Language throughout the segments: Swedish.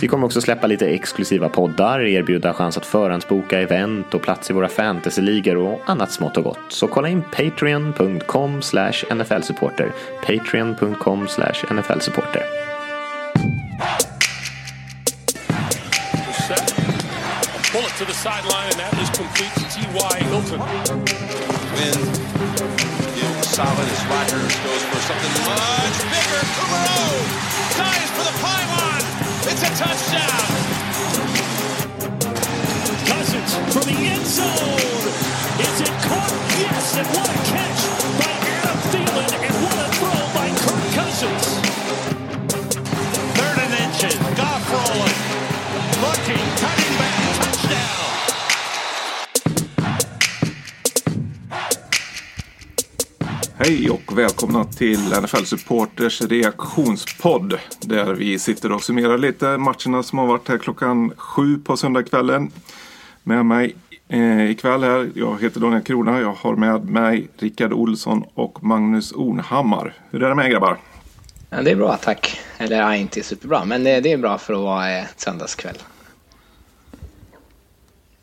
Vi kommer också släppa lite exklusiva poddar, erbjuda chans att förhandsboka event och plats i våra fantasyligor och annat smått och gott. Så kolla in patreon.com nflsupporter. Patreon.com nflsupporter. Pull it to the sideline, and that is complete to T.Y. Hilton. Win. Give solid as Rodgers goes for something much bigger. Kumaro dives for the pylon. It's a touchdown. Cousins from the end zone. Is it caught? Yes, and what a catch by Adam Thielen, and what a throw by Kirk Cousins. Third and inches. Goff rolling. Hej och välkomna till NFL Supporters reaktionspodd. Där vi sitter och summerar lite matcherna som har varit här klockan sju på söndagskvällen. Med mig eh, ikväll här, jag heter Daniel Krona. Jag har med mig Rickard Olsson och Magnus Ornhammar. Hur är det med er grabbar? Ja, det är bra, tack. Eller ja, inte superbra, men det, det är bra för att vara eh, söndagskväll.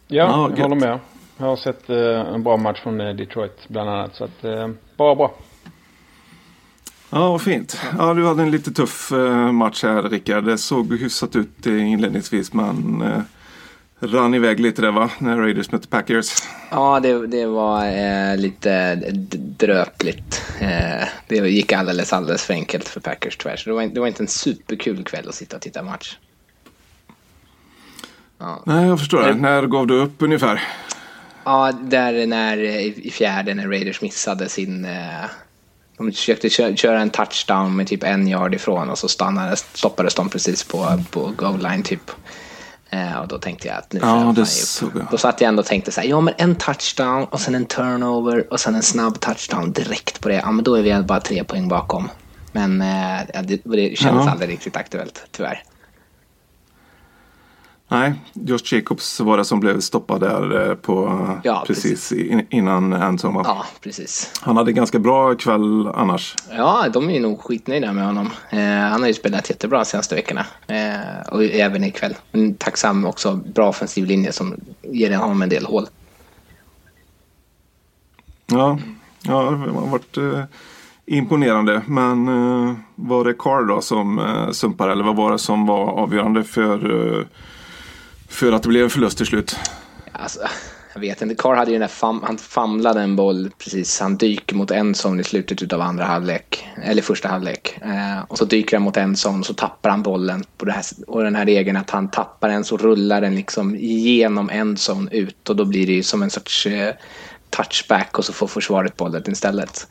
Ja, Ja, jag gött. håller med. Jag har sett eh, en bra match från eh, Detroit bland annat. Så att, eh, bra, bra. Ja, vad fint. Ja, du hade en lite tuff eh, match här Rickard. Det såg hyfsat ut inledningsvis men eh, rann iväg lite där va? När Raiders mötte Packers. Ja, det, det var eh, lite dröpligt. Eh, det gick alldeles, alldeles för enkelt för Packers tyvärr. Så det var, inte- det var inte en superkul kväll att sitta och titta match. Nej, jag förstår det. När gav du upp ungefär? Ja, där när i fjärde när Raiders missade sin... Eh, de försökte kö- köra en touchdown med typ en yard ifrån och så stannade, stoppades de precis på, på goal line typ. Eh, och då tänkte jag att nu Ja, det såg jag. Då satt jag ändå och tänkte så här, ja men en touchdown och sen en turnover och sen en snabb touchdown direkt på det. Ja men då är vi bara tre poäng bakom. Men eh, det, det kändes Ja. aldrig riktigt aktuellt, tyvärr. Nej, Josh Jacobs var det som blev stoppad där eh, på Ja, precis in- innan Anton va? Ja, precis. Han hade ganska bra kväll annars. Ja, de är nog skitnöjda med honom. Eh, han har ju spelat jättebra de senaste veckorna. Eh, och även ikväll. Men tacksam också. Bra offensiv linje som ger honom en del hål. Ja, ja det har varit eh, imponerande. Men eh, var det Carr då som eh, sumpade eller vad var det som var avgörande för, eh, för att det blev en förlust till slut? Alltså, jag vet inte. Carr hade ju den där fam- han famlade en boll precis. Han dyker mot en zon i slutet av andra halvlek. Eller första halvlek. Eh, och så dyker han mot en zon och så tappar han bollen. På det här, och den här regeln att han tappar den så rullar den liksom genom en zon ut. Och då blir det ju som en sorts eh, touchback och så får försvaret bollen istället.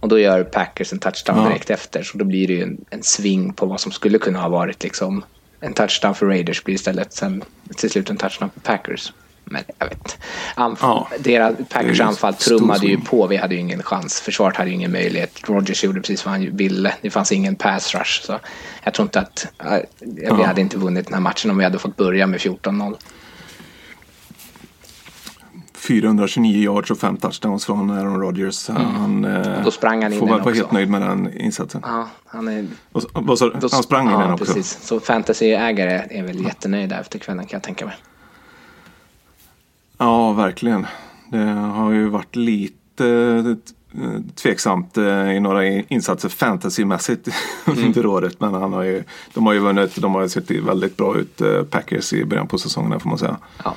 Och då gör Packers en touchdown Ja. direkt efter. Så då blir det ju en, en sving på vad som skulle kunna ha varit liksom en touchdown för Raiders blir istället sen till slut en touchdown för Packers. Men jag vet. Anf- Ja. Deras, Packers anfall trummade ju på. Vi hade ju ingen chans. Försvaret hade ju ingen möjlighet. Rogers gjorde precis vad han ville. Det fanns ingen pass rush. Så jag tror inte att... äh, vi Ja. hade inte vunnit den här matchen om vi hade fått börja med 14-0. 429 yards och fem touchdowns från Aaron Rodgers. Han eh, Då sprang han in får väl vara helt nöjd med den insatsen. Ja, han är... Och, du? Då, han sprang in ja, den också. precis. Så fantasyägare är väl jättenöjda efter kvällen kan jag tänka mig. Ja, verkligen. Det har ju varit lite eh, tveksamt eh, i några in- insatser fantasymässigt Mm. under året. Men han har ju, de har ju vunnit, de har sett väldigt bra ut Packers i början på säsongen får man säga. Ja.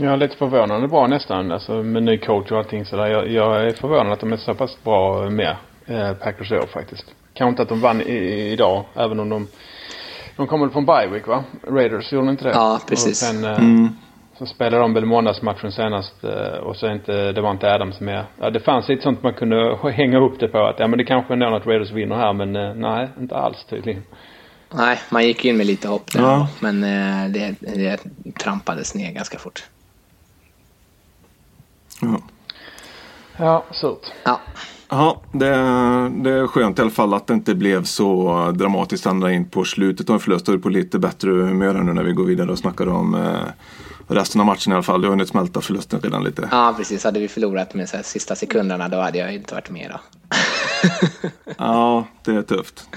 Jag är lite förvånande bra nästan. Alltså med ny coach och allting sådär. Jag, jag är förvånad att de är så pass bra med eh, Packers i år faktiskt. Kanske inte att de vann i, i, idag. Även om de... De kommer väl från Bywick va? Raiders gjorde de inte det? Ja, precis. Och sen, eh, Mm. Så spelade de väl måndagsmatchen senast eh, och så är inte, det var inte Adams med. Ja, det fanns lite sånt man kunde hänga upp det på att ja men det kanske är någon att Raiders vinner här men eh, nej, inte alls tydligen. Nej, man gick in med lite hopp där. Ja. Men eh, det, det trampades ner ganska fort. Ja. Ja, surt. Ja, Ja, det, det är skönt i alla fall att det inte blev så dramatiskt ända in på slutet av en förlust. Då är på lite bättre humör nu när vi går vidare och snackar om eh, resten av matchen i alla fall. Du har hunnit smälta förlusten redan lite. ja precis. Hade vi förlorat med så här, sista sekunderna då hade jag inte varit med. Då. Ja, det är tufft.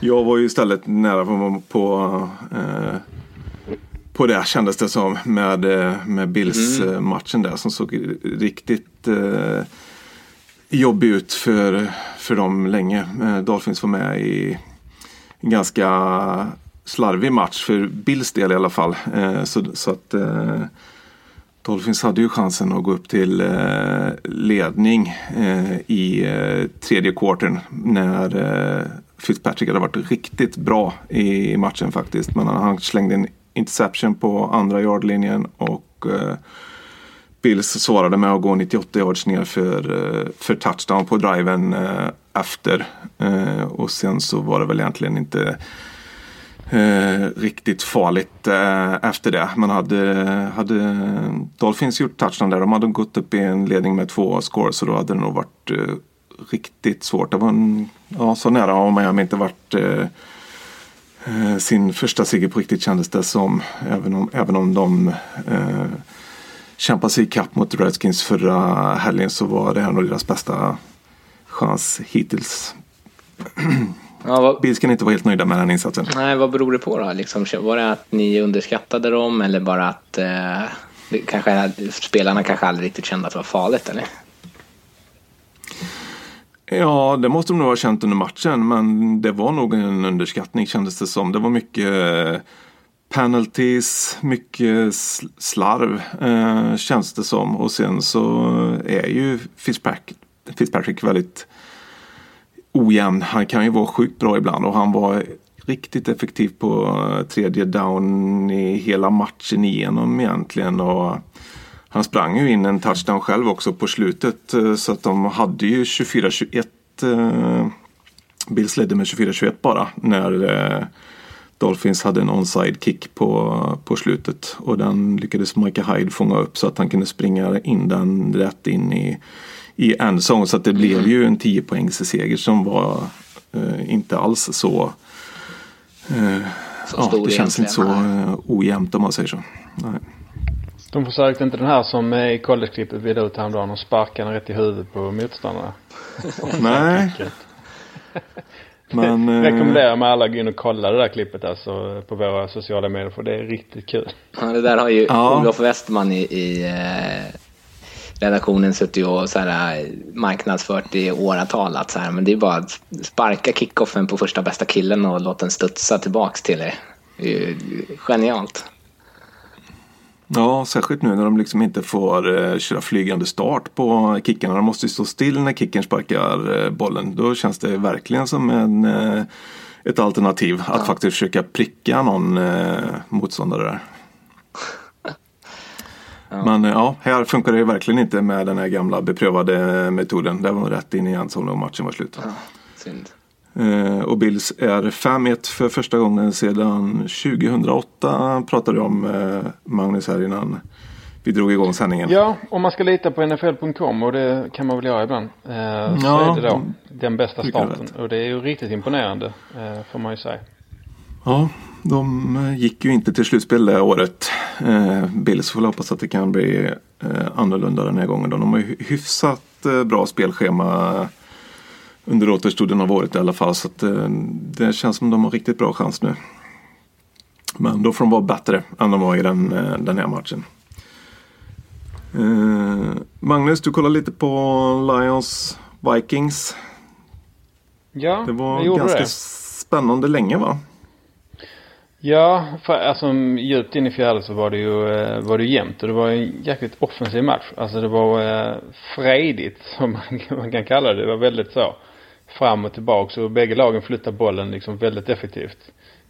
Jag var ju istället nära på, på, eh, på det kändes det som med, eh, med Bills-matchen där som såg riktigt eh, jobbig ut för, för dem länge. Eh, Dolphins var med i en ganska slarvig match för Bills del i alla fall. Eh, så, så att eh, Dolphins hade ju chansen att gå upp till eh, ledning eh, i eh, tredje quartern när eh, Fitzpatrick hade varit riktigt bra i matchen faktiskt. Men han slängde en interception på andra yardlinjen och eh, Bills svarade med att gå 98 yards ner för, eh, för touchdown på driven eh, efter. Eh, och sen så var det väl egentligen inte eh, riktigt farligt eh, efter det. Man hade, hade Dolphins gjort touchdown där. De hade gått upp i en ledning med två scores så då hade det nog varit eh, riktigt svårt. Det var en, ja, så nära har Miami inte varit eh, sin första seger på riktigt kändes det som. Även om, även om de eh, kämpade sig ikapp mot Redskins förra helgen så var det här nog deras bästa chans hittills. Ja, vad, Bills kan inte vara helt nöjda med den insatsen. nej, vad beror det på då? Liksom, var det att ni underskattade dem eller bara att eh, kanske, spelarna kanske aldrig riktigt kände att det var farligt? Eller? Ja, det måste de nog ha känt under matchen, men det var nog en underskattning kändes det som. Det var mycket eh, penalties, mycket slarv eh, känns det som. Och sen så är ju Fitzpatrick, Fitzpatrick väldigt ojämn. Han kan ju vara sjukt bra ibland och han var riktigt effektiv på eh, tredje down i hela matchen igenom egentligen. Och han sprang ju in en touchdown själv också på slutet eh, så att de hade ju 24-21. eh, Bills ledde med 24-21 bara när eh, Dolphins hade en onside kick på, på slutet och den lyckades Micah Hyde fånga upp så att han kunde springa in den rätt in i, i endzone så att det blev ju en 10 poängs seger som var eh, inte alls så eh, ja, det känns inte så eh, ojämnt om man säger så. Nej. De försökte inte den här som är i college-klippet vid ut häromdagen och sparka den rätt i huvudet på motståndarna. Nej. Men, eh, Rekommenderar mig alla att gå in och kolla det där klippet alltså på våra sociala medier för det är riktigt kul. Ja, det där har ju Ja. Olof Westman i, i eh, redaktionen suttit och så här, eh, marknadsfört i åratal. Att så här, men det är bara att sparka kickoffen på första bästa killen och låta den studsa tillbaks till er. Det är ju genialt. Ja, särskilt nu när de liksom inte får eh, köra flygande start på kickarna. De måste ju stå still när kicken sparkar eh, bollen. Då känns det verkligen som en, eh, ett alternativ att faktiskt försöka pricka någon eh, motståndare där. Men eh, ja, här funkar det ju verkligen inte med den här gamla beprövade metoden. Det var rätt in i endzone och matchen var slut. Synd. Eh, och Bills är 5-1 för första gången sedan 2008 pratade du om eh, Magnus här innan vi drog igång sändningen. Ja, om man ska lita på NFL.com och det kan man väl göra ibland. Eh, så Ja, är det då den bästa jag starten. Och det är ju riktigt imponerande får man ju säga. Ja, de gick ju inte till slutspel det året. Eh, Bills får hoppas att det kan bli eh, annorlunda den här gången. Då. De har ju hyfsat bra spelschema under återstoden av året i alla fall. Så att, eh, det känns som de har riktigt bra chans nu. Men då får de vara bättre än de var i den, eh, den här matchen. Eh, Magnus, du kollar lite på Lions Vikings. Ja, Det var ganska det. spännande länge va? Ja, för, alltså djupt in i fjärde så var det ju eh, var det jämnt och det var en jäkligt offensiv match. Alltså det var eh, frejdigt som man, man kan kalla det. Det var väldigt så fram och tillbaka och bägge lagen flyttade bollen liksom väldigt effektivt.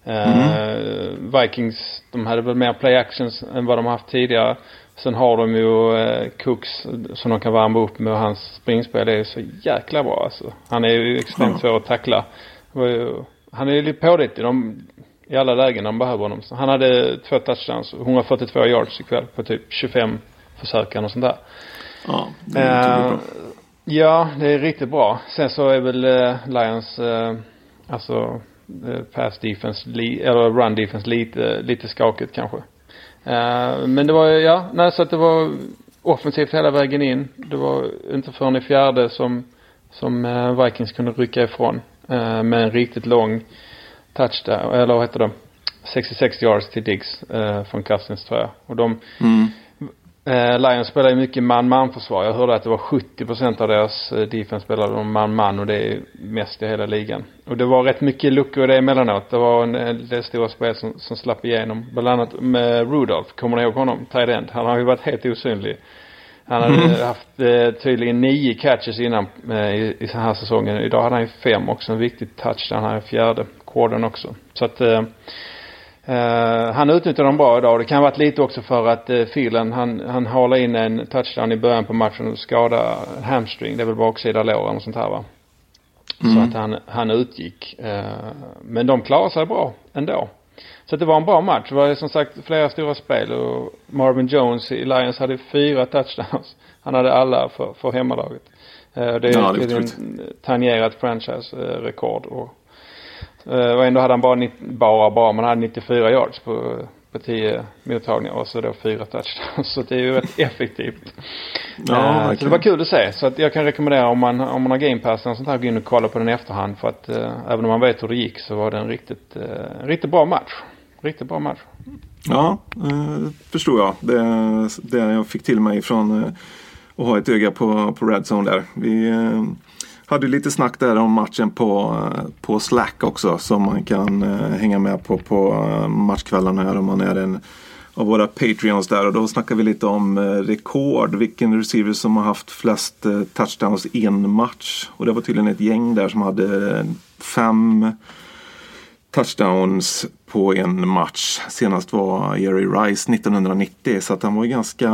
Eh, Vikings, de hade väl mer play actions än vad de haft tidigare. Sen har de ju eh, Cooks som de kan värma upp med och hans springspel är så jäkla bra alltså. Han är ju extremt svår att tackla. Han är ju lite pålitlig i alla lägen de behöver honom. Han hade två touchdowns, 142 yards ikväll på typ 25 försök och sånt där. Ja, det är Eh, bra ja, det är riktigt bra. Sen så är väl eh, Lions, eh, alltså eh, pass defense, li, eller run defense lite, lite skakigt kanske. Eh, men det var, ja, nej så att det var offensivt hela vägen in. Det var inte förrän i fjärde som, som eh, Vikings kunde rycka ifrån. Eh, med en riktigt lång touchdown, eller vad heter det? 66 yards till Diggs eh, från Cousins tror jag. Och de, Mm. Eh, Lions spelar ju mycket man-man försvar. Jag hörde att det var 70% av deras eh, defense spelade de man-man och det är mest i hela ligan. Och det var rätt mycket luckor i det emellanåt. Det var en, del stora spel som, som slapp igenom. Bland annat med Rudolph. Kommer ni ihåg honom? Tight end. Han har ju varit helt osynlig. Han hade haft eh, tydligen nio catches innan eh, i, i den här säsongen. Idag hade han ju fem också. En viktig touchdown. Han är fjärde quartern också. Så att eh, Eh, han utnyttjar dem bra idag. Det kan ha varit lite också för att uh, Phelan, han, han halade in en touchdown i början på matchen och skadade hamstring. Det är väl baksida lår eller sånt här va. Så att han, han utgick. Eh, men de klarade sig bra ändå. Så att det var en bra match. Det var som sagt flera stora spel och Marvin Jones i Lions hade fyra touchdowns. Han hade alla för, för hemmalaget. Eh, det är Ja, det är otroligt. tangerat franchise-rekord. Och, eh, och ändå hade han bara, 90, bara, bara, man hade 94 yards på, på 10 mottagningar och så då fyra touchdowns. Så det är ju rätt effektivt. Ja, Eh, så det var kul att se. Så att jag kan rekommendera om man, om man har game pass och sånt här, gå in och kolla på den i efterhand. För att eh, även om man vet hur det gick så var det en riktigt, eh, en riktigt bra match. Riktigt bra match. Ja, eh, förstår jag. Det, det jag fick till mig från eh, att ha ett öga på, på Red Zone där. Vi eh, hade lite snack där om matchen på, eh, på Slack också som man kan eh, hänga med på på eh, matchkvällarna här om man är en av våra Patreons där och då snackar vi lite om eh, rekord. Vilken receiver som har haft flest eh, touchdowns i en match. Och det var tydligen ett gäng där som hade eh, fem touchdowns på en match. Senast var Jerry Rice 1990 så att han var ganska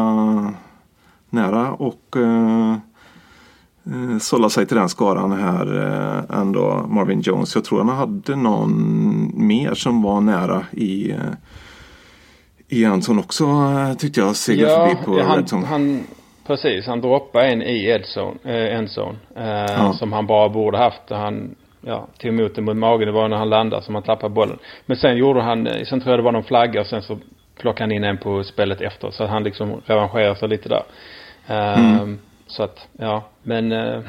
nära och eh, eh, sålla sig till den skaran här eh, ändå Marvin Jones. Jag tror han hade någon mer som var nära i eh, i Anton också eh, tyckte jag seglade Ja, förbi på han, Red Zone. han, precis. Han droppade en i endzone, eh, endzone eh, Ja. som han bara borde haft. Han ja, tog emot den mot magen. Det var när han landade som han tappade bollen. Men sen gjorde han, eh, sen tror jag det var någon flagga och sen så plockade han in en på spelet efter. Så han liksom revanscherar sig lite där. Eh, Så att, ja. Men eh,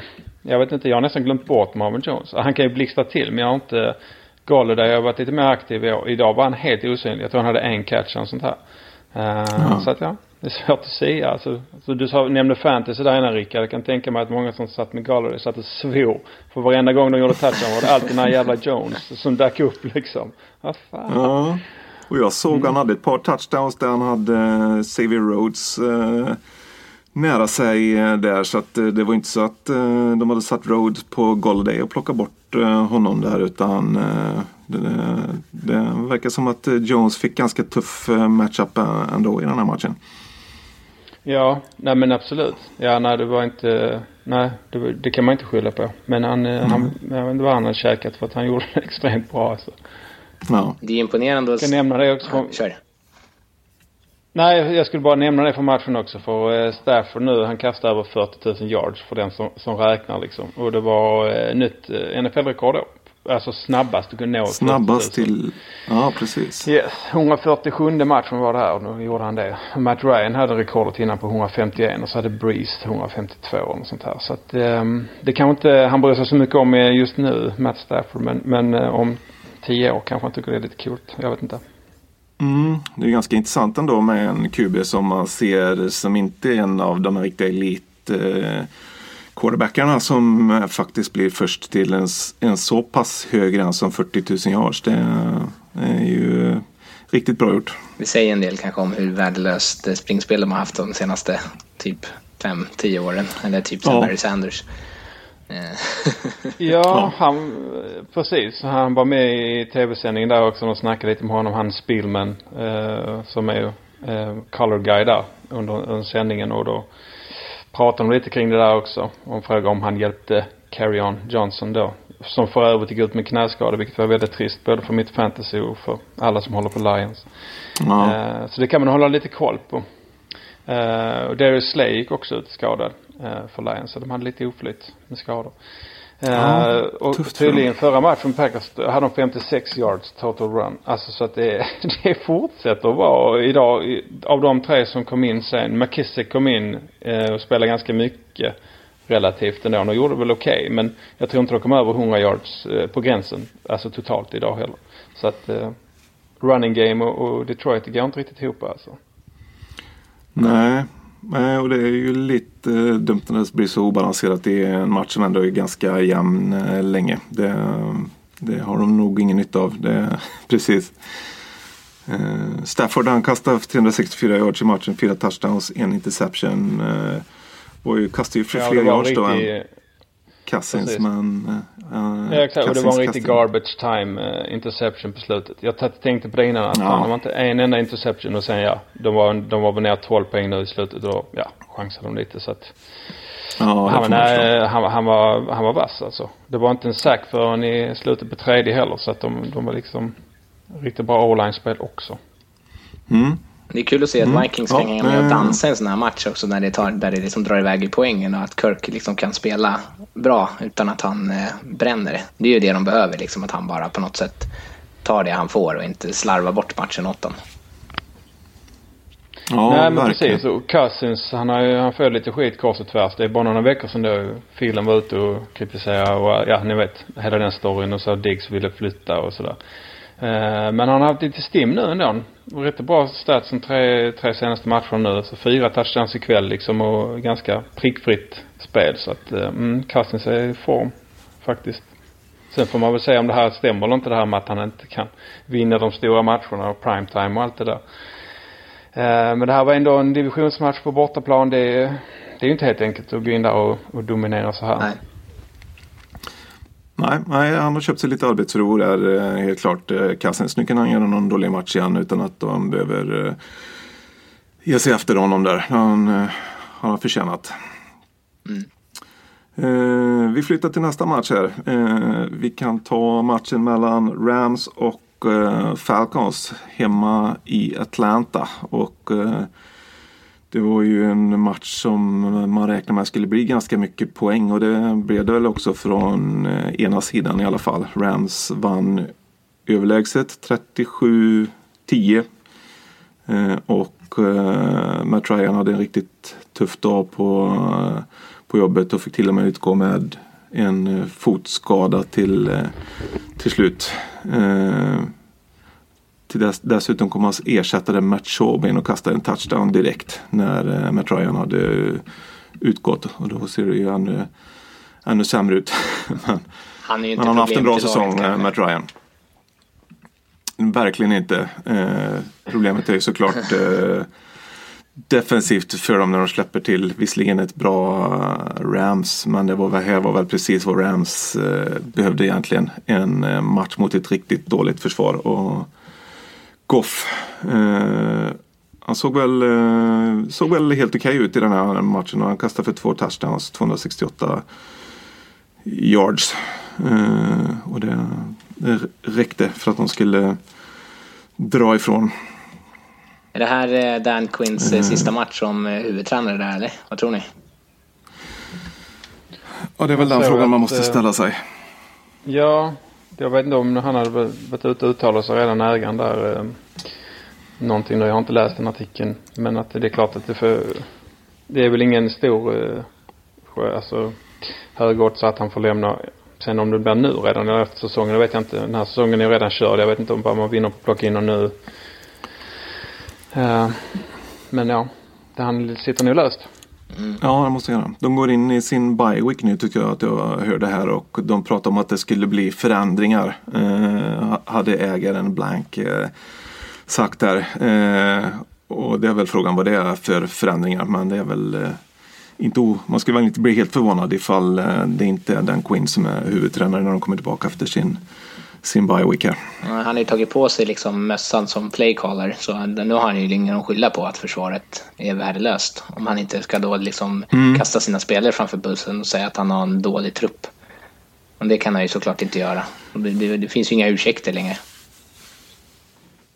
jag vet inte, jag har nästan glömt bort Marvin Jones. Han kan ju blixtra till men jag har inte Galler jag har varit lite mer aktiv i år. Idag var han helt osynlig. Jag tror han hade en catch och sånt här. Eh, Så att ja, det är svårt att säga. Alltså, så du sa, nämnde fantasy där innan Rickard. Jag kan tänka mig att många som satt med Galler satt och svor. För varenda gång de gjorde touchdown var det alltid den här jävla Jones som dök upp liksom. Vad fan. Ja. Och jag såg han hade ett par touchdowns där han hade eh, Xavier Rhodes eh, nära sig eh, där. Så att eh, det var inte så att eh, de hade satt Rhodes på Golladay och plockat bort honom där. Utan det, det verkar som att Jones fick ganska tuff matchup ändå i den här matchen. Ja, nej men absolut. Ja, nej det var inte, nej det, det kan man inte skylla på. Men han, eh, han, jag vet inte vad han hade käkat för att han gjorde det extremt bra alltså. Ja. Det är imponerande att... Jag kan nämna det också. Ja, Kör. Nej, jag skulle bara nämna det för matchen också. För eh, Stafford nu, han kastade över 40 000 yards för den som, som räknar liksom. Och det var eh, nytt eh, NFL-rekord då. Alltså snabbast du kunde nå 40 000. Snabbast till... Ja, precis. Yes, 147 matchen var det här och då gjorde han det. Matt Ryan hade rekordet innan på 151 och så hade Breeze 152 och sånt här. Så att ehm, det kanske inte han bryr sig så mycket om just nu, Matt Stafford. Men, men om 10 år kanske han tycker det är lite coolt. Jag vet inte. Mm, det är ganska intressant ändå med en QB som man ser som inte är en av de riktiga elit eh, quarterbackarna som faktiskt blir först till en, en så pass hög gräns som 40 000 yards. Det är ju riktigt bra gjort. Det säger en del kanske om hur värdelöst springspel de har haft de senaste typ 5-10 åren. Eller typ som Ja. Barry Sanders. Eh, Ja, han, precis. Han var med i tv-sändningen där också och snackade lite med honom. Han Spielman eh, som är eh, color guy där under, under sändningen och då pratade de lite kring det där också. Och frågade om han hjälpte Carry On Johnson då som för övrigt gick ut med knäskada vilket var väldigt trist både för mitt fantasy och för alla som håller på Lions. Ja. Eh, så det kan man hålla lite koll på. Eh, och Darius Slay gick också ut skadad för Lions så de hade lite oflyt med skador. Ja, Eh, och tydligen förra matchen Packers hade de 56 yards total run. Alltså så att det, det fortsätter att vara idag av de tre som kom in sen. McKissick kom in eh, och spelade ganska mycket relativt ändå. De gjorde väl okej men jag tror inte de kom över 100 yards eh, på gränsen. Alltså totalt idag heller. Så att eh, running game och, och Detroit det går inte riktigt ihop alltså. Nej, och det är ju lite eh, dumt när det blir så obalanserat i en match som ändå är ganska jämn eh, länge. Det, det har de nog ingen nytta av. Det, precis. Eh, Stafford han kastade för 364 yards i matchen, fyra touchdowns, en interception. Eh, var ju, kastade ju för Ja, fler yards då än riktig, Cousins. precis. Men, eh, Ja, exakt. Och det var en riktig garbage time eh, interception på slutet. Jag tänkte på det innan att Ja. fan, det var inte en enda interception och sen ja, de var, de var väl ner 12 poäng nu i slutet och ja, chansade de lite så att. Ja, han, nej, han, han var, han var vass alltså. Det var inte en sack förrän i slutet på tredje heller så att de, de var liksom riktigt bra all-line-spel också. Mm. Det är kul att se att Vikings Ja, kan hänga med och eh. dansa en sån här match också när det, tar, där det liksom drar iväg i poängen och att Kirk liksom kan spela bra utan att han eh, bränner. Det är ju det de behöver, liksom, att han bara på något sätt tar det han får och inte slarvar bort matchen åt dem. Ja, Nej men verkligen. precis. Och Cousins han, har, ju- han får lite skit kors och tvärs. Det är bara några veckor sedan då Filen var ute och kritiserade och ja ni vet hela den storyn och så Diggs ville flytta och sådär. Eh, men han har haft lite stim nu ändå. Rätt bra stats som tre, tre senaste matcherna nu. Så fyra touchdowns ikväll liksom och ganska prickfritt spel. Så att eh, mm, Cousins är i form faktiskt. Sen får man väl se om det här stämmer eller inte det här med att han inte kan vinna de stora matcherna och primetime och allt det där. Eh, men det här var ändå en divisionsmatch på bortaplan. Det är, det är ju inte helt enkelt att gå in där och, och dominera så här. Nej. Nej, nej, han har köpt sig lite arbetsro där eh, helt klart. eh, Cousins. Nu kan han göra någon dålig match igen utan att de behöver eh, ge sig efter honom där. Han eh, har förtjänat. Eh, vi flyttar till nästa match här. Eh, vi kan ta matchen mellan Rams och eh, Falcons hemma i Atlanta. Och det var ju en match som man räknade med skulle bli ganska mycket poäng och det blev det väl också från eh, ena sidan i alla fall. Rams vann överlägset 37-10. Eh, och eh, Matt Ryan hade en riktigt tuff dag på, på jobbet och fick till och med utgå med en fotskada till, till slut. Eh, till dess, dessutom kom hans ersättare Matt in och kastade en touchdown direkt när eh, Matt Ryan hade utgått. Och då ser det ju ännu, ännu sämre ut. Men, Han men han har haft en bra säsong, eh. Matt Ryan. Verkligen inte. Eh, problemet är ju såklart eh, defensivt för dem när de släpper till visserligen ett bra eh, Rams. Men det var, väl- här var väl precis vad Rams eh, behövde egentligen. En eh, match mot ett riktigt dåligt försvar. Och Goff. Eh, han såg väl, eh, såg väl helt okej ut i den här matchen. och Han kastade för två touchdowns, 268 yards. Eh, och det, det räckte för att de skulle dra ifrån. Är det här eh, Dan Quinns eh, sista match som eh, huvudtränare där eller? Vad tror ni? Ja, det är väl den frågan man måste eh, ställa sig. Ja, jag vet inte om han hade varit ute och uttalat sig redan ägaren där. Eh, någonting då. Jag har inte läst den artikeln. Men att det är klart att det för, Det är väl ingen stor eh, sjö- alltså, hög odds att han får lämna. Sen om det blir nu redan eller efter säsongen, det vet jag inte. Den här säsongen är ju redan körd. Jag vet inte om bara man vinner på att plocka in och nu. Eh, men ja, det han sitter nog löst. Ja, det måste jag göra. De går in i sin bye week nu tycker jag att jag hörde här och de pratar om att det skulle bli förändringar. Eh, hade ägaren Blank eh, sagt där. Eh, och det är väl frågan vad det är för förändringar. Men det är väl eh, inte o- man skulle väl inte bli helt förvånad ifall eh, det inte är den Quinn som är huvudtränare när de kommer tillbaka efter sin, sin bye week här. Ja, Han har ju tagit på sig liksom mössan som playcaller så nu har han ju ingen att skylla på att försvaret är värdelöst. Om han inte ska då liksom kasta sina spelare framför bussen och säga att han har en dålig trupp. Men det kan han ju såklart inte göra. Det, det, det finns ju inga ursäkter längre.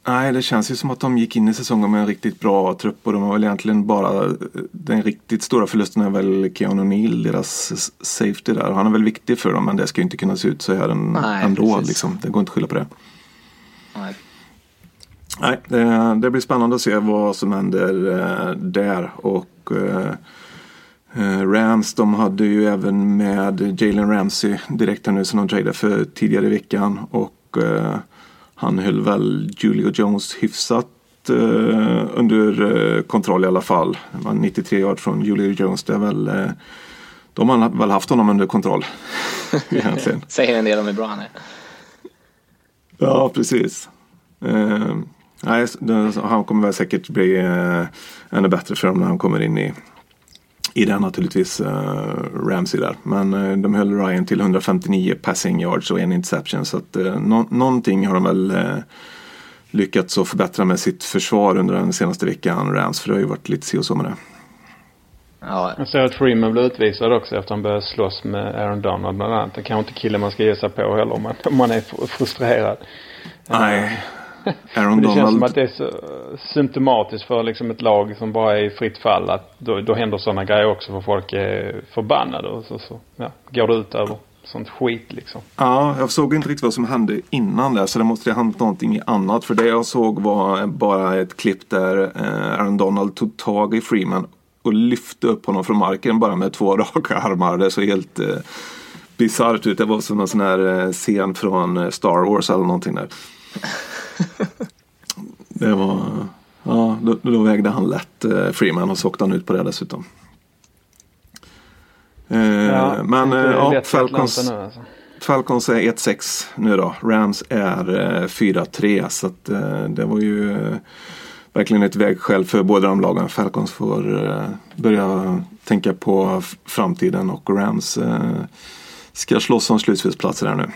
Nej, det känns ju som att de gick in i säsongen med en riktigt bra trupp och de har väl egentligen bara den riktigt stora förlusten är väl Keanu Neal, deras safety där. Han är väl viktig för dem men det ska ju inte kunna se ut så här en, Nej, ändå. Liksom. Det går inte att skylla på det. Nej. Nej, det, det blir spännande att se vad som händer eh, där. Och eh, eh, Rams, de hade ju även med Jalen Ramsey direkt här nu som de tradade för tidigare i veckan. Och eh, han höll väl Julio Jones hyfsat eh, under eh, kontroll i alla fall. Det var 93 yard från Julio Jones. Det är väl, eh, de har väl haft honom under kontroll egentligen. Säger en del om hur bra han är. Ja, precis. Eh, nej, han kommer väl säkert bli eh, ännu bättre för dem när han kommer in i, i den naturligtvis, eh, Ramsey där. Men eh, de höll Ryan till 159 passing yards och en interception. Så att eh, nå- någonting har de väl eh, lyckats att förbättra med sitt försvar under den senaste veckan, Rams. För det har ju varit lite si och så med det. Ja, Jag ser att Freeman blev utvisad också efter att han började slåss med Aaron Donald bland annat. Det kanske inte killen man ska ge sig på heller om man, om man är fr- frustrerad. Nej, Aaron det känns som Donald. att det är så symptomatiskt för liksom ett lag som bara är i fritt fall. Att då, då händer sådana grejer också för folk är förbannade. Och så, så ja, går det ut över sånt skit liksom. Ja, jag såg inte riktigt vad som hände innan det så det måste ha hänt någonting annat. För det jag såg var bara ett klipp där eh, Aaron Donald tog tag i Freeman och lyfte upp honom från marken bara med två raka armar. Det såg helt eh, bisarrt ut. Det var som en sån här eh, scen från eh, Star Wars eller någonting där. Det var, ja, då, då vägde han lätt eh, Freeman och så åkte han ut på det dessutom. Eh, men inte eh, ja, Falcons. Nu alltså. Falcons är 1-6 nu då. Rams är eh, 4-3. Så att, eh, det var ju eh, verkligen ett vägskäl för båda de lagen. Falcons får eh, börja tänka på framtiden och Rams ska slåss om slutspelsplatser här nu.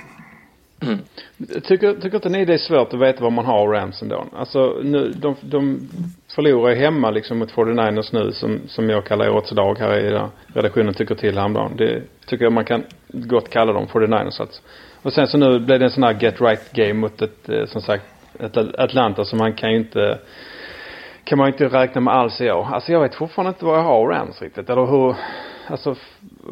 Mm. Tycker, tycker inte ni det är svårt att veta vad man har Rams ändå? Alltså nu, de, de förlorar ju hemma liksom mot 49ers nu som, som jag kallar årets dag här i redaktionen tycker till häromdagen. Det tycker jag man kan gott kalla dem 49ers alltså. Och sen så nu blev det en sån här get right game mot ett, eh, som sagt, ett Atlanta som man kan ju inte kan man ju inte räkna med alls i år. Alltså jag vet fortfarande inte vad jag har Rams riktigt. Eller hur, alltså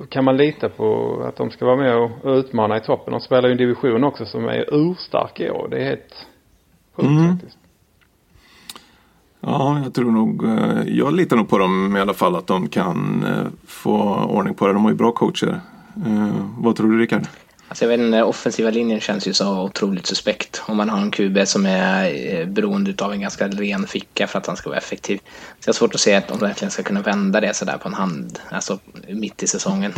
kan man lita på att de ska vara med och, utmana i toppen? De spelar ju en division också som är urstark i år. Det är helt sjukt Mm. faktiskt. Ja, jag tror nog, eh, jag litar nog på dem i alla fall att de kan eh, få ordning på det. De har ju bra coacher. Eh, vad tror du Rickard? Alltså jag vet inte, offensiva linjen känns ju så otroligt suspekt. Om man har en QB som är eh, beroende av en ganska ren ficka för att han ska vara effektiv. Så jag har svårt att se att de verkligen ska kunna vända det sådär på en hand. Alltså mitt i säsongen.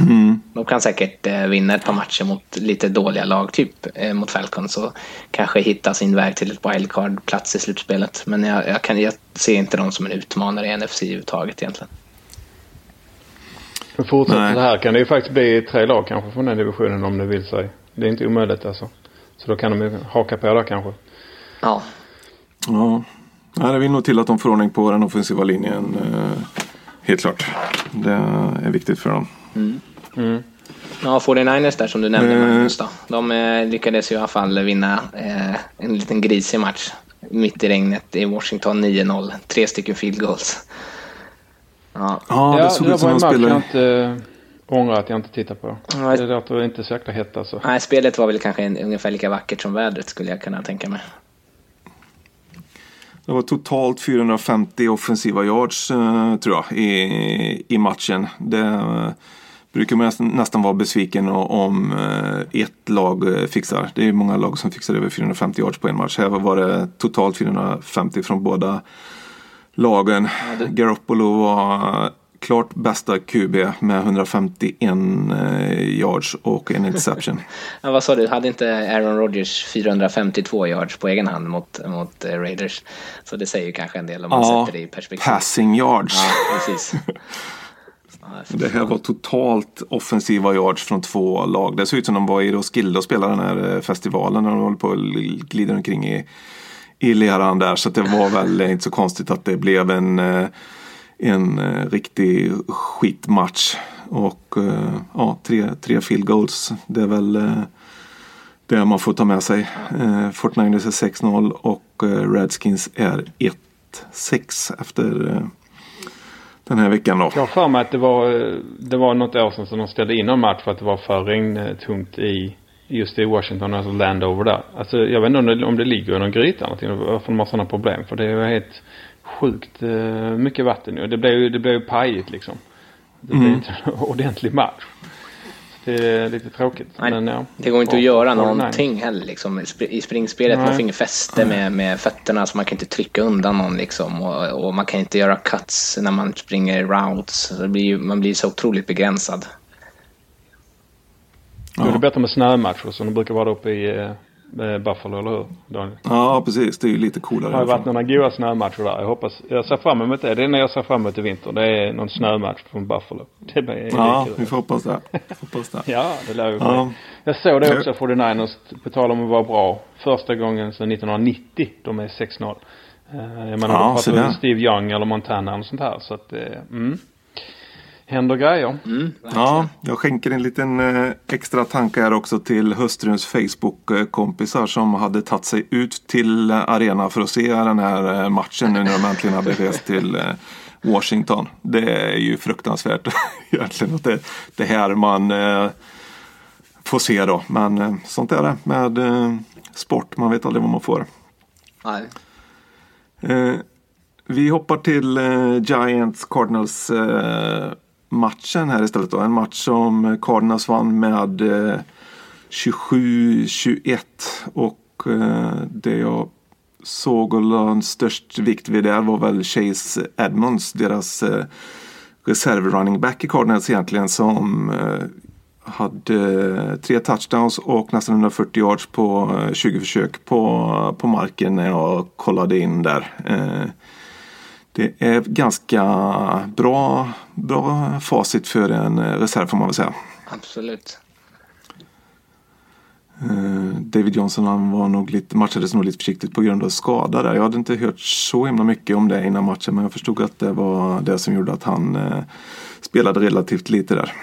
De kan säkert eh, vinna ett par matcher mot lite dåliga lag, typ eh, mot Falcons. Och kanske hitta sin väg till ett wildcard-plats i slutspelet. Men jag, jag, kan, jag ser inte dem som en utmanare i NFC överhuvudtaget egentligen. Men fortsätter Nej. det här kan det ju faktiskt bli tre lag kanske från den divisionen om det vill sig. Det är inte omöjligt alltså. Så då kan de ju haka på där kanske. Ja, Ja, Nej, det vill nog till att de får ordning på den offensiva linjen. eh, Helt klart. Det är viktigt för dem. Ja, 49ers där som du nämnde Eh. Magnus då. De eh, lyckades ju i alla fall vinna eh, en liten grisig match mitt i regnet i Washington 9-0. Tre stycken field goals. Ja, Ja, det såg där ut som var en de match jag spelade. inte ångrar att jag inte tittar på. Nej. Det låter inte så jäkla hett alltså. nej, spelet var väl kanske en, ungefär lika vackert som vädret skulle jag kunna tänka mig. Det var totalt 450 offensiva yards eh, tror jag i, i matchen. Det eh, brukar man nästan, nästan vara besviken om eh, ett lag eh, fixar. Det är många lag som fixar över 450 yards på en match. Här var det totalt 450 från båda lagen. Garoppolo var klart bästa QB med 151 eh, yards och en interception. Ja, vad sa du, hade inte Aaron Rodgers 452 yards på egen hand mot, mot eh, Raiders? Så det säger ju kanske en del om man ja, sätter det i perspektiv. passing yards. Ja, precis. Det här var totalt offensiva yards från två lag. Det ser ut som de var i Roskilde och spelade den här eh, festivalen när de håller på att glida omkring i, i leran där. Så att det var väl inte så konstigt att det blev en, eh, en eh, riktig skitmatch. Och eh, ja, tre, tre field goals. Det är väl det man får ta med sig. Eh, Fortniners är 6-0 och Redskins är 1-6 efter den här veckan då. Jag har för mig att det var, det var något år sedan som de ställde in en match för att det var för regntungt i just i Washington, alltså Landover där. Alltså jag vet inte om det, om det ligger i någon gryta eller någonting, varför de har sådana problem. För det är ju helt sjukt eh, mycket vatten nu. Det blev ju, det blev ju pajigt liksom. Det blev inte en ordentlig match. Så det är lite tråkigt. Nej, Men, ja. Det går inte att göra och någonting heller liksom. I spr- I springspelet man Nej. får ingen fäste med, med fötterna så man kan inte trycka undan någon liksom. Och, och man kan inte göra cuts när man springer routes. Blir, man blir så otroligt begränsad. Då är det bättre med snömatcher som det brukar vara uppe i eh, eh, Buffalo, eller hur? Daniel? Ja, precis. Det är ju lite coolare. Det har varit några goda snömatcher där. Jag hoppas, jag ser fram emot det. Det är när jag ser fram emot i vinter. Det är någon snömatch från Buffalo. Det blir Ja, vi får hoppas det. Hoppas det. Ja, det lär ju Ja. ja. Jag såg det också, 49ers, på tal om att vara bra. Första gången sedan 1990 de är 6-0. Uh, jag menar, Ja, så pratar. Steve Young eller Montana eller sånt här. Så att, eh, mm. Händer grejer. Ja, jag skänker en liten eh, extra tanke här också till hustruns Facebook-kompisar som hade tagit sig ut till eh, arena för att se den här eh, matchen nu när de äntligen hade rest till Washington. Det är ju fruktansvärt egentligen att det, det här man eh, får se då. Men eh, sånt är det med eh, sport. Man vet aldrig vad man får. Nej. Eh, vi hoppar till eh, Giants Cardinals eh, matchen här istället. Då. En match som Cardinals vann med eh, 27-21. Och eh, det jag såg och lade störst vikt vid där var väl Chase Edmonds, deras eh, reserv running back i Cardinals egentligen som eh, hade eh, tre touchdowns och nästan 140 yards på eh, 20 försök på, på marken när jag kollade in där. Eh, Det är ganska bra, bra facit för en eh, reserv får man väl säga. Absolut. Eh, David Johnson han var nog lite, matchades nog lite försiktigt på grund av skada där. Jag hade inte hört så himla mycket om det innan matchen men jag förstod att det var det som gjorde att han eh, spelade relativt lite där.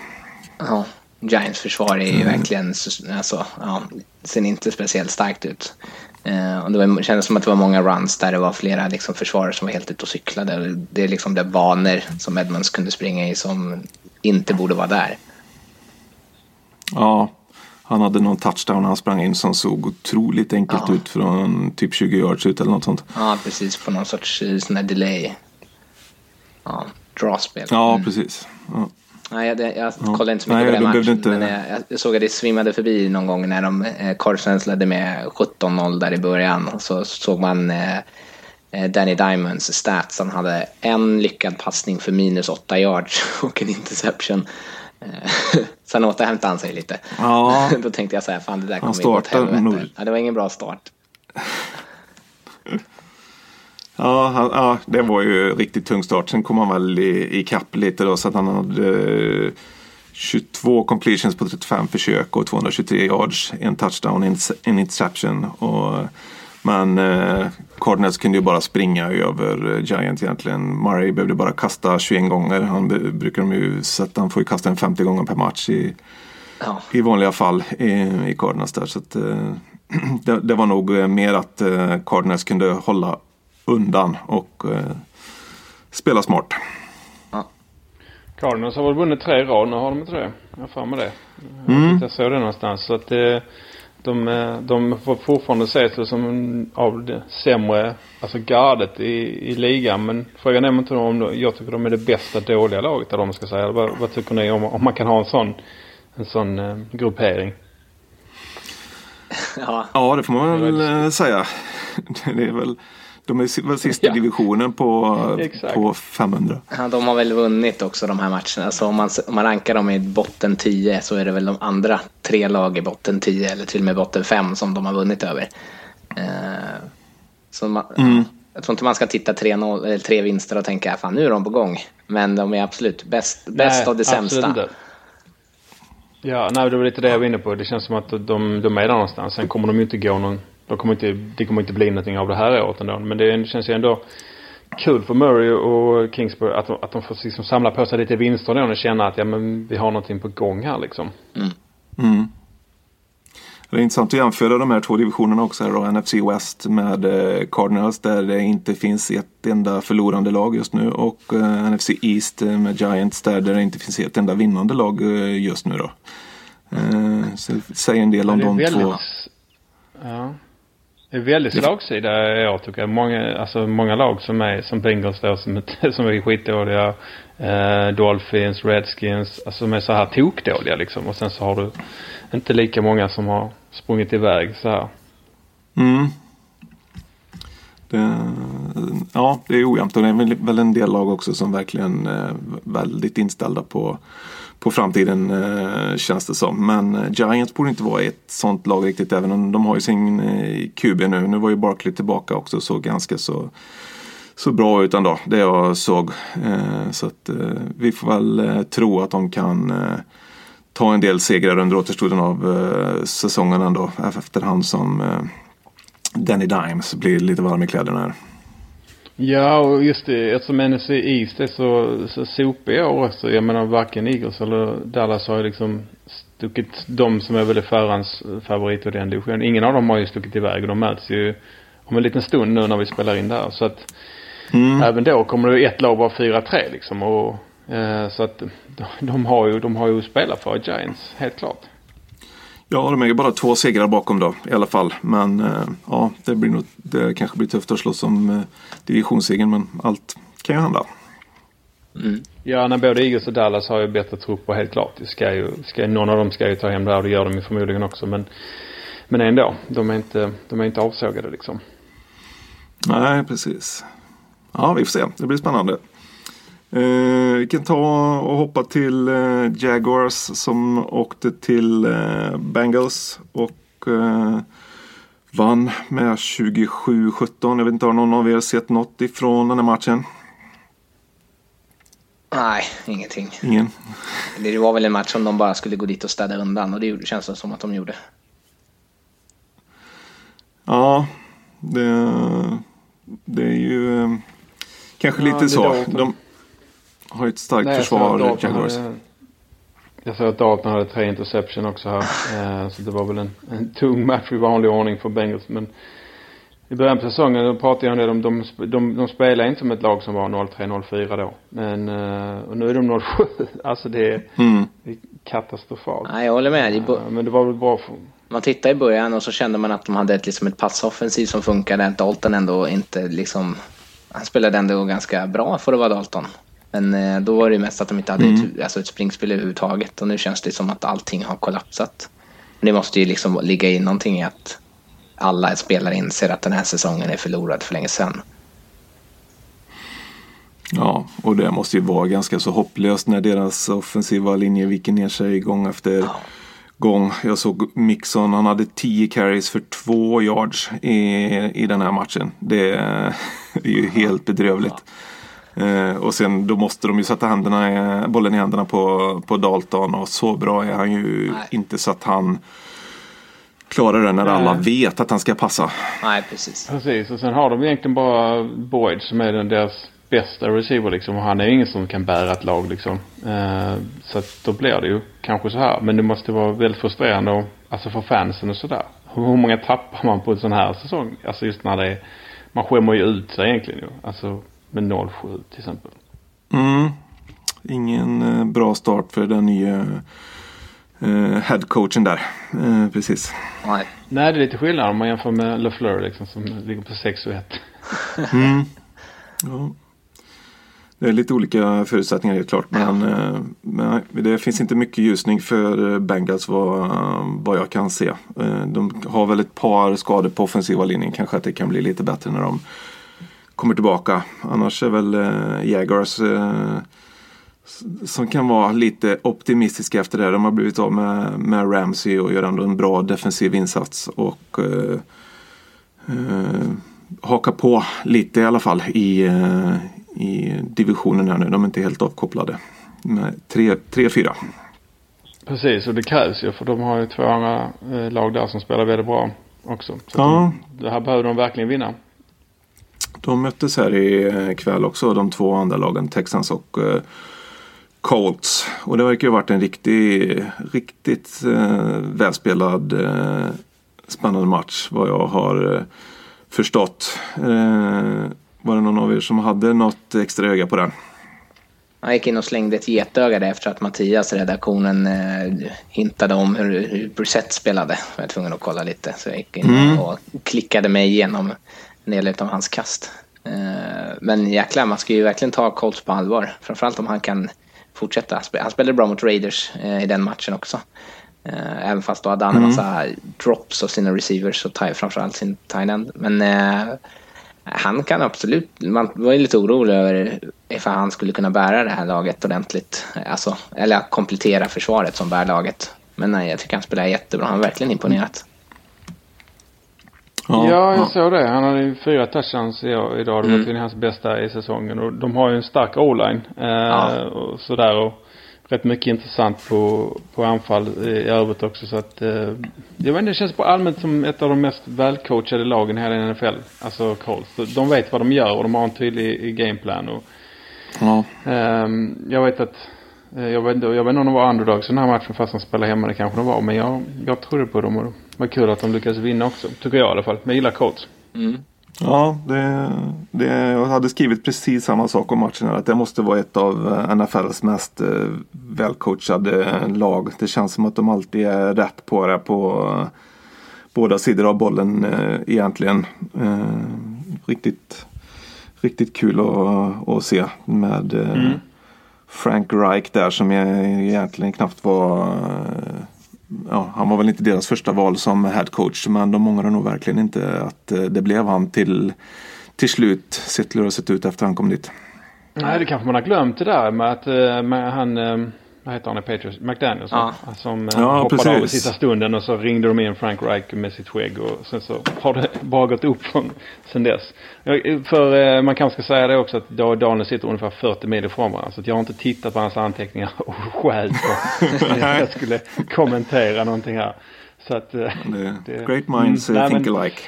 Ja. Giants försvar är ju verkligen, så- alltså, ja, ser inte speciellt starkt ut. Eh, och det var, kändes som att det var många runs där det var flera liksom, försvarare som var helt ute och cyklade. Det är liksom det banor som Edmonds kunde springa i som inte borde vara där. Ja, han hade någon touchdown han sprang in som såg otroligt enkelt Ja. ut från typ 20 yards ut eller något sånt. Ja, precis på någon sorts eh, sån här delay. Ja, drawspel. Ja, Mm. precis. Ja. Nej, jag, jag kollade inte så mycket Nej, på den de matchen. inte- Men jag, jag såg att det svimmade förbi någon gång när de eh, Cardinals ledde med 17-0 där i början. Och så såg man eh, eh, Danny Diamonds stats. Han hade en lyckad passning för minus 8 yards och en interception. Eh, Sen återhämtade han sig lite. Ja. Då tänkte jag så här, fan det där kommer gå åt helvete. nog- Ja, det var ingen bra start. Ja, han, ja, det var ju riktigt tung start. Sen kom han väl i, i kapp lite då så att han hade eh, 22 completions på 35 försök och 223 yards, en touchdown, en, en interception. Och, men eh, Cardinals kunde ju bara springa över eh, Giants egentligen. Murray behövde bara kasta 21 gånger. Han brukar de ju sätta, han får ju kasta en 50 gånger per match i, Ja, i vanliga fall i, i Cardinals där. Så att, eh, det, det var nog eh, mer att eh, Cardinals kunde hålla undan och eh, spela smart. Cardinals har väl vunnit tre i rad. Nu har de inte det. Jag har för mig det. Jag, jag såg det någonstans. Så att eh, de, eh, de får fortfarande ses som en av det sämre, alltså gardet i, i ligan. Men frågan är om inte om de, jag tycker de är det bästa dåliga laget eller vad man ska säga. Vad, vad tycker ni om, om man kan ha en sån, en sån eh, gruppering? ja, Ja, det får man väl eh, säga. Det är väl, de är väl sist i Ja. divisionen på, på 500. Ja, de har väl vunnit också de här matcherna. Så om man, om man rankar dem i botten 10 så är det väl de andra tre lag i botten 10 eller till och med botten 5 som de har vunnit över. Eh, så man, Jag tror inte man ska titta tre, noll, eller tre vinster och tänka fan nu är de på gång. Men de är absolut bäst, av det sämsta. inte. Ja, nej, det var lite det jag var inne på. Det känns som att de, de är där någonstans. Sen kommer de ju inte gå någon... De kommer inte, det kommer inte bli någonting av det här året ändå. Men det känns ju ändå... kul för Murray och Kingsbury att de, att de får liksom samla på sig lite vinster då och känna att ja men vi har någonting på gång här liksom. Mm. Det är intressant att jämföra de här två divisionerna också här då, NFC West med eh, Cardinals där det inte finns ett enda förlorande lag just nu och eh, NFC East med Giants där det inte finns ett enda vinnande lag eh, just nu då. Eh, så säger en del om de två. Ja. Det är väldigt slagsida i år tycker jag. Många, alltså många lag som är som Bengals då som, som är skitdåliga. Eh, Dolphins, Redskins. Alltså som är så här tokdåliga liksom. Och sen så har du inte lika många som har sprungit iväg så här. Mm. Det, ja, det är ojämnt och det är väl- en del lag också som verkligen är väldigt inställda på, på framtiden eh, känns det som. Men eh, Giants borde inte vara ett sånt lag riktigt även om de har ju sin eh, QB nu. Nu var ju Barkley tillbaka också så ganska så, så bra ut ändå. Det jag såg. Eh, så att eh, vi får väl eh, tro att de kan eh, ta en del segrar under återstoden av eh, säsongen ändå efterhand som eh, Danny Dimes blir lite varm i kläderna här. Ja, och just det, eftersom NFC East är så, så sopig i år också. Jag menar varken Eagles eller Dallas har ju liksom stuckit de som är väl förhands favorit i den divisionen. Ingen av dem har ju stuckit iväg och de möts ju om en liten stund nu när vi spelar in där. Så att även då kommer det ett lag vara 4-3 liksom. Och, eh, så att de, de har ju, de har ju spelat för Giants, helt klart. Ja, de är ju bara två segrar bakom då i alla fall. Men eh, ja, det, blir nog, det kanske blir tufft att slåss om eh, divisionssegern men allt kan ju hända. Ja, när både Eagles och Dallas har ju bättre trupper helt klart. Det ska ju, ska, någon av dem ska ju ta hem det här och det gör de ju förmodligen också. Men, men ändå, de är inte, de är inte avsågade liksom. Nej, precis. Ja, vi får se. Det blir spännande. Eh, vi kan ta och hoppa till eh, Jaguars som åkte till eh, Bengals och eh, vann med 27-17. Jag vet inte, har någon av er sett något ifrån den här matchen? Nej, ingenting. Ingen? Det var väl en match som de bara skulle gå dit och städa undan och det känns det som att de gjorde. Ja, det, det är ju kanske Ja, lite så. De har ju ett starkt Nej, försvar, Jaguars. hade- Jag såg att Dalton hade tre interception också här. Eh, så det var väl en, en tung match i vanlig ordning för Bengals. Men i början på säsongen då pratade jag om det. De, de, de, de spelar inte som ett lag som var 0-3-0-4 då. Men eh, och nu är de 0-7. Alltså det är, Mm. det är katastrofalt. Nej, jag håller med. Bo- Eh, Men det var väl bra för... Man tittade i början och så kände man att de hade ett, liksom ett passoffensiv som funkade. Dalton ändå inte liksom... Han spelade ändå ganska bra för att vara Dalton. Men eh, då var det mest att de inte hade ett, alltså ett springspel överhuvudtaget. Och nu känns det som att allting har kollapsat. Men det måste ju liksom ligga i någonting i att alla spelare inser att den här säsongen är förlorad för länge sedan. Ja, och det måste ju vara ganska så hopplöst när deras offensiva linje viker ner sig gång efter gång. Jag såg Mixon, han hade 10 carries för 2 yards i, i den här matchen. Det är ju helt bedrövligt. Eh, och sen då måste de ju sätta händerna, i- bollen i händerna på, på Dalton och så bra är han ju Nej. inte så att han klarar det när alla vet att han ska passa. Nej, precis. Precis, och sen har de egentligen bara Boyd som är den deras bästa receiver liksom. Och han är ju ingen som kan bära ett lag liksom. Eh, så att då blir det ju kanske så här. Men det måste vara väldigt frustrerande och, alltså för fansen och sådär. Hur, hur många tappar man på en sån här säsong? Alltså just när det är, man skämmer ju ut sig egentligen ju. Alltså med 0-7 till exempel. Mm. Ingen eh, bra start för den nya eh, headcoachen där. Eh, precis. Nej. Nej, det är lite skillnad om man jämför med LeFleur liksom som ligger på 6 och 1. Ja. Det är lite olika förutsättningar helt klart. Men, eh, men det finns inte mycket ljusning för eh, Bengals vad, vad jag kan se. De har väl ett par skador på offensiva linjen. Kanske att det kan bli lite bättre när de kommer tillbaka. Annars är väl eh, Jaguars eh, som kan vara lite optimistiska efter det. De har blivit av med, med Ramsey och gör ändå en bra defensiv insats. Och eh, eh, haka på lite i alla fall i, eh, i divisionen här nu. De är inte helt avkopplade. Med 3-4. Precis, och det krävs ju för de har ju två andra eh, lag där som spelar väldigt bra också. Så Ja. de, det här behöver de verkligen vinna. De möttes här i kväll också, de två andra lagen, Texans och uh, Colts. Och det verkar ju ha varit en riktig, riktigt uh, välspelad spännande match vad jag har förstått. var det någon av er som hade något extra öga på den? Han gick in och slängde ett getöga där efter att Mattias, redaktionen, eh, hintade om hur, hur Brissett spelade. Jag var tvungen att kolla lite, så jag gick in mm. och klickade mig igenom del av hans kast. Eh, men jäklar, man ska ju verkligen ta Colts på allvar. Framförallt om han kan fortsätta. Han spelade bra mot Raiders eh, i den matchen också. Eh, även fast då hade han en mm. massa drops av sina receivers och framförallt sin tight end. Men han kan absolut, man var ju lite orolig över ifall han skulle kunna bära det här laget ordentligt. Alltså, eller komplettera försvaret som bär laget. Men nej, jag tycker han spelar jättebra. Han har verkligen imponerat. Ja, ja jag såg det. Han hade ju fyra touchdowns idag. Det var mm. tydligen hans bästa i säsongen. Och de har ju en stark o-line. Eh, ja. och sådär. Och rätt mycket intressant på, på anfall i övrigt också. Så att, eh, jag vet inte, det känns på allmänt som ett av de mest välcoachade lagen i hela NFL. Alltså Colts. De vet vad de gör och de har en tydlig gameplan. Och, ja. eh, jag vet att, jag vet, inte, jag vet inte om de var underdogs i den här matchen fast de spelade hemma. Det kanske de var. Men jag, jag trodde på dem och det var kul att de lyckades vinna också. Tycker jag i alla fall. Men jag gillar Colts. Mm. Ja, det, det, jag hade skrivit precis samma sak om matchen. Att det måste vara ett av eh, NFLs mest eh, välcoachade lag. Det känns som att de alltid är rätt på det på eh, båda sidor av bollen egentligen. Riktigt, riktigt kul att, att se med mm. Frank Reich där som egentligen knappt var ja, han var väl inte deras första val som headcoach men de ångrar nog verkligen inte att eh, det blev han till, till slut sett hur det har sett ut efter han kom dit. Nej, det kanske man har glömt det där med att eh, med han eh, vad heter han i Patriots? McDaniels ja. som ja, hoppade precis. av i sista stunden och så ringde de in Frank Reich med sitt skägg och sen så har det bara gått upp från sen dess. För man kanske ska säga det också att Daniel sitter ungefär 40 mil ifrån varandra så att jag har inte tittat på hans anteckningar och skäl på jag skulle kommentera någonting här. Så att, det, det, great minds mm, think men, alike.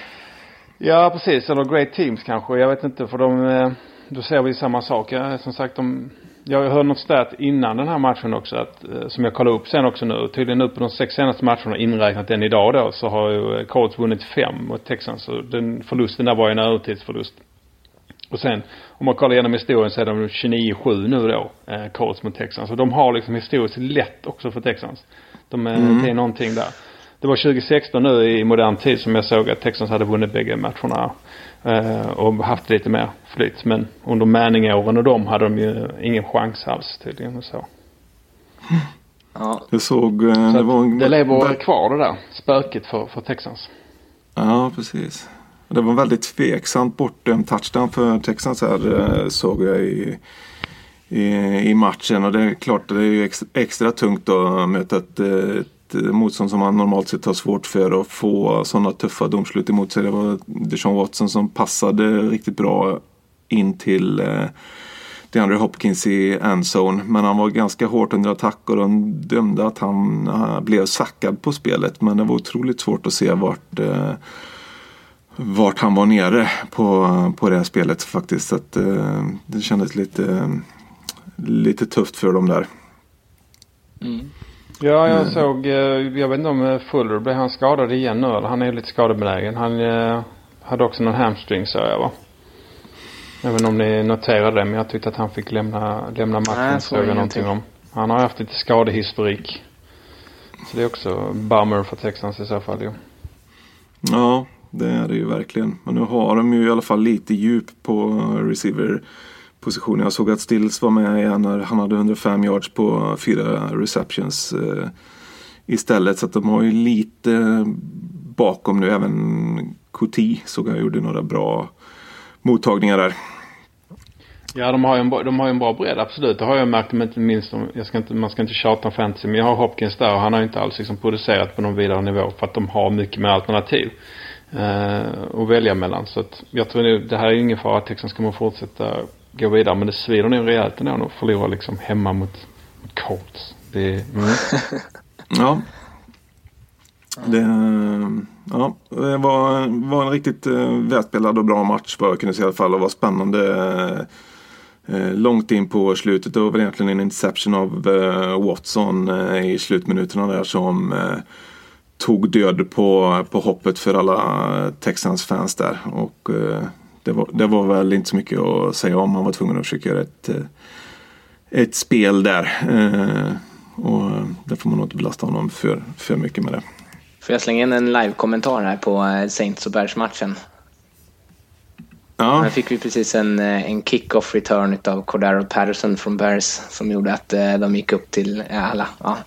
Ja precis, eller great teams kanske. Jag vet inte för de, då ser vi samma sak. Ja, som sagt de jag hörde något stat innan den här matchen också att, eh, som jag kollade upp sen också nu. Tydligen nu på de sex senaste matcherna inräknat den idag då så har ju Colts vunnit fem mot Texans. Så den förlusten där var ju en övertidsförlust. Och sen om man kollar igenom historien så är de 29-7 nu då, eh, Colts mot Texans. Och de har liksom historiskt lätt också för Texans. De, mm. Det är någonting där. Det var 2016 nu i modern tid som jag såg att Texans hade vunnit bägge matcherna. Eh, och haft lite mer flyt. Men under Manning-åren och de hade de ju ingen chans alls tydligen och så. Ja. Jag såg... Eh, det, var en... det lever kvar det där spöket för, för Texans. Ja, precis. Det var väldigt tveksamt bortdömd touchdown för Texans här eh, såg jag i, i, i, matchen. Och det är klart det är ju extra, extra tungt att möta ett, ett eh, motstånd som man normalt sett har svårt för att få sådana tuffa domslut emot sig. Det var Deshaun Watson som passade riktigt bra in till eh, DeAndre Hopkins i endzone. Men han var ganska hårt under attack och de dömde att han eh, blev sackad på spelet. Men det var otroligt svårt att se vart, vart han var nere på, på det här spelet faktiskt. Så att, det kändes lite, lite tufft för dem där. Mm. Ja, jag mm. såg, eh, jag vet inte om eh, Fuller, blev han skadad igen nu eller? Han är lite skadebenägen. Han eh, hade också någon hamstring sa jag va? Jag vet inte om ni noterade det men jag tyckte att han fick lämna, lämna matchen. Nej, såg jag någonting om. Han har haft lite skadehistorik. Så det är också bummer för Texans i så fall ju. Ja, det är det ju verkligen. Men nu har de ju i alla fall lite djup på receiver position. Jag såg att Stills var med igen när han hade 105 yards på fyra receptions eh, istället. Så att de har ju lite bakom nu. Även Kuti såg jag gjorde några bra mottagningar där. Ja, de har ju en, de har ju en bra bredd, absolut. Det har jag märkt, inte minst om, jag ska inte, man ska inte tjata om fantasy, men jag har Hopkins där och han har ju inte alls liksom producerat på någon vidare nivå för att de har mycket mer alternativ eh, att välja mellan. Så att jag tror nu, det här är ju ingen fara att Texans kommer fortsätta gå vidare. Men det svider nog rejält ändå att förlora liksom hemma mot, mot Colts. Det, mm. ja. Det, ja, det var, var en riktigt eh, välspelad och bra match vad jag kunde se i alla fall och var spännande eh, långt in på slutet. Det var väl egentligen en interception av eh, Watson eh, i slutminuterna där som eh, tog död på, på hoppet för alla Texans fans där. Och det, var, det var väl inte så mycket att säga om. Man var tvungen att försöka göra ett, eh, ett spel där. Eh, och där får man nog inte belasta honom för, för mycket med det. Får jag slänga in en live-kommentar här på eh, Saints och Bears-matchen? Ja, Här fick vi precis en, eh, en kick-off return av Cordero Patterson från Bears som gjorde att eh, de gick upp till eh, alla. Ja.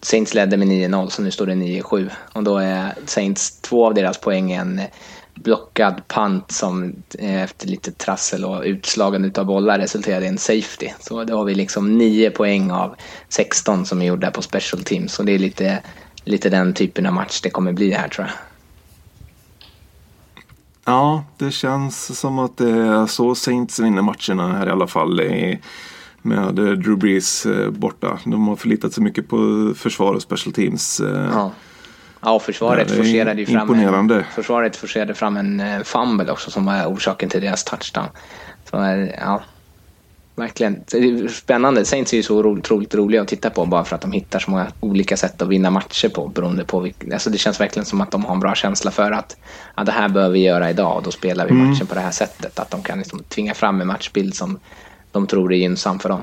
Saints ledde med 9-0 så nu står det 9-7. Och då är Saints två av deras poäng en eh, blockad punt som eh, efter lite trassel och utslagen utav bollar resulterade i en safety. Så då har vi liksom 9 poäng av 16 som är gjorda på special teams. Så det är lite, lite den typen av match det kommer bli här tror jag. ja, det känns som att det är så Saints vinner matcherna här i alla fall. Med Drew Brees eh, borta. De har förlitat sig mycket på försvar och special teams. eh, Ja. Ja, försvaret Ja, forcerade ju fram en, försvaret forcerade fram en eh, fumble också som var orsaken till deras touchdown. Så, eh, ja, verkligen. Spännande. Saints är ju så ro, otroligt roliga att titta på bara för att de hittar så många olika sätt att vinna matcher på beroende på vilk, alltså Det känns verkligen som att de har en bra känsla för att ja, det här behöver vi göra idag och då spelar vi Mm. matchen på det här sättet. Att de kan liksom tvinga fram en matchbild som de tror är gynnsam för dem.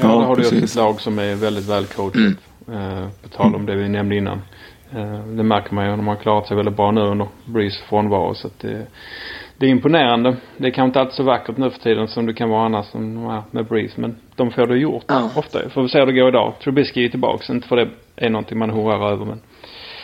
Ja, Ja, har du precis. ett lag som är väldigt välcoachat. Mm. Eh, på tal om det vi nämnde innan. Eh, det märker man ju. De har klarat sig väldigt bra nu under Breeze frånvaro. Så att det, det är imponerande. Det är kanske inte alltid så vackert nu för tiden som det kan vara annars som, med Breeze. Men de får det gjort Ja. ofta. Får vi se hur det går idag. Trubisky är tillbaka. Inte för det är någonting man hurrar över men.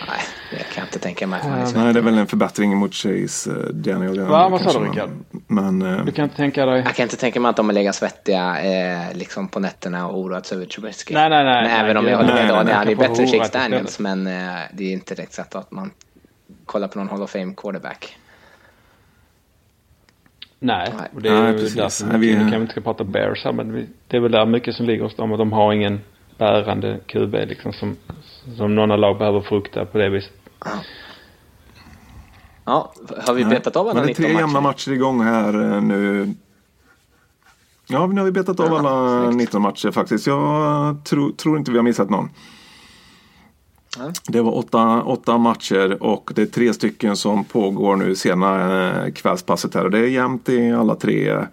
Nej, det kan jag inte tänka mig. att man liksom- Nej, det är väl en förbättring mot Chase eh, Daniel. där, Va, vad sa du, men- Rickard? Men eh, Du kan inte tänka dig. Jag kan inte tänka mig att de har legat svettiga eh, liksom på nätterna och oroats över Trubisky. Nej, nej, nej, Men nej, även om jag håller med Daniel, han är bättre än oroat Chase Daniels. Men eh, det är inte direkt så att man kollar på någon Hall of Fame quarterback. Nej, Nej. och det är Nej, ju precis. därför Nej, vi... vi- Nu kan vi inte ska prata Bears här men vi, det är väl där mycket som ligger hos dem. Och de har ingen bärande QB liksom som, som några lag behöver frukta på det viset. Ja, har vi betat av alla Men det är 19 tre jämna matcher? matcher igång här eh, nu. Ja, nu har vi betat av Ja, alla snyggt. 19 matcher faktiskt. Jag tror, tror inte vi har missat någon. Ja. Det var åtta, åtta matcher och det är tre stycken som pågår nu sena eh, kvällspasset här. Och det är jämnt i alla tre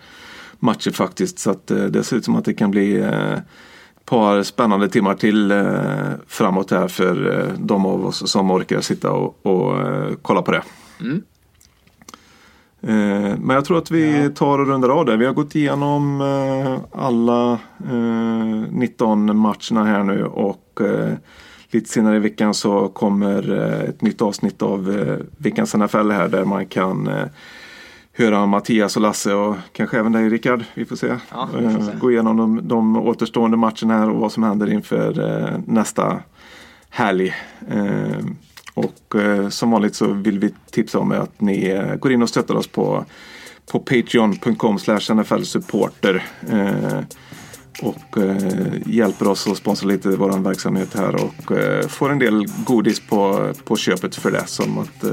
matcher faktiskt. Så att eh, det ser ut som att det kan bli par spännande timmar till eh, framåt här för eh, de av oss som orkar sitta och, och eh, kolla på det. Mm. Eh, Men jag tror att vi tar och rundar av det. Vi har gått igenom eh, alla eh, 19 matcherna här nu och eh, lite senare i veckan så kommer eh, ett nytt avsnitt av eh, veckans NFL här där man kan eh, höra Mattias och Lasse och kanske även dig Rickard. Vi får se. Ja, vi får se. Eh, Gå igenom de, de återstående matcherna här och vad som händer inför eh, nästa helg. Eh, Och eh, som vanligt så vill vi tipsa om att ni eh, går in och stöttar oss på, på patreon.com nflsupporter. Eh, och eh, hjälper oss att sponsra lite vår verksamhet här och eh, får en del godis på, på köpet för det. Som att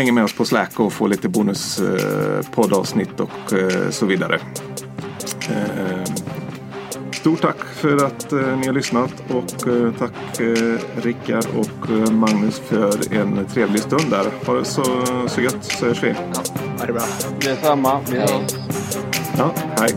hänga med oss på Slack och få lite bonus eh, poddavsnitt och eh, så vidare. Eh, Stort tack för att ni har lyssnat och tack Rickard och Magnus för en trevlig stund där. Ha det så, så gött så hörs vi. Ja, ha det bra. Detsamma. Vi hörs. Ja, hej.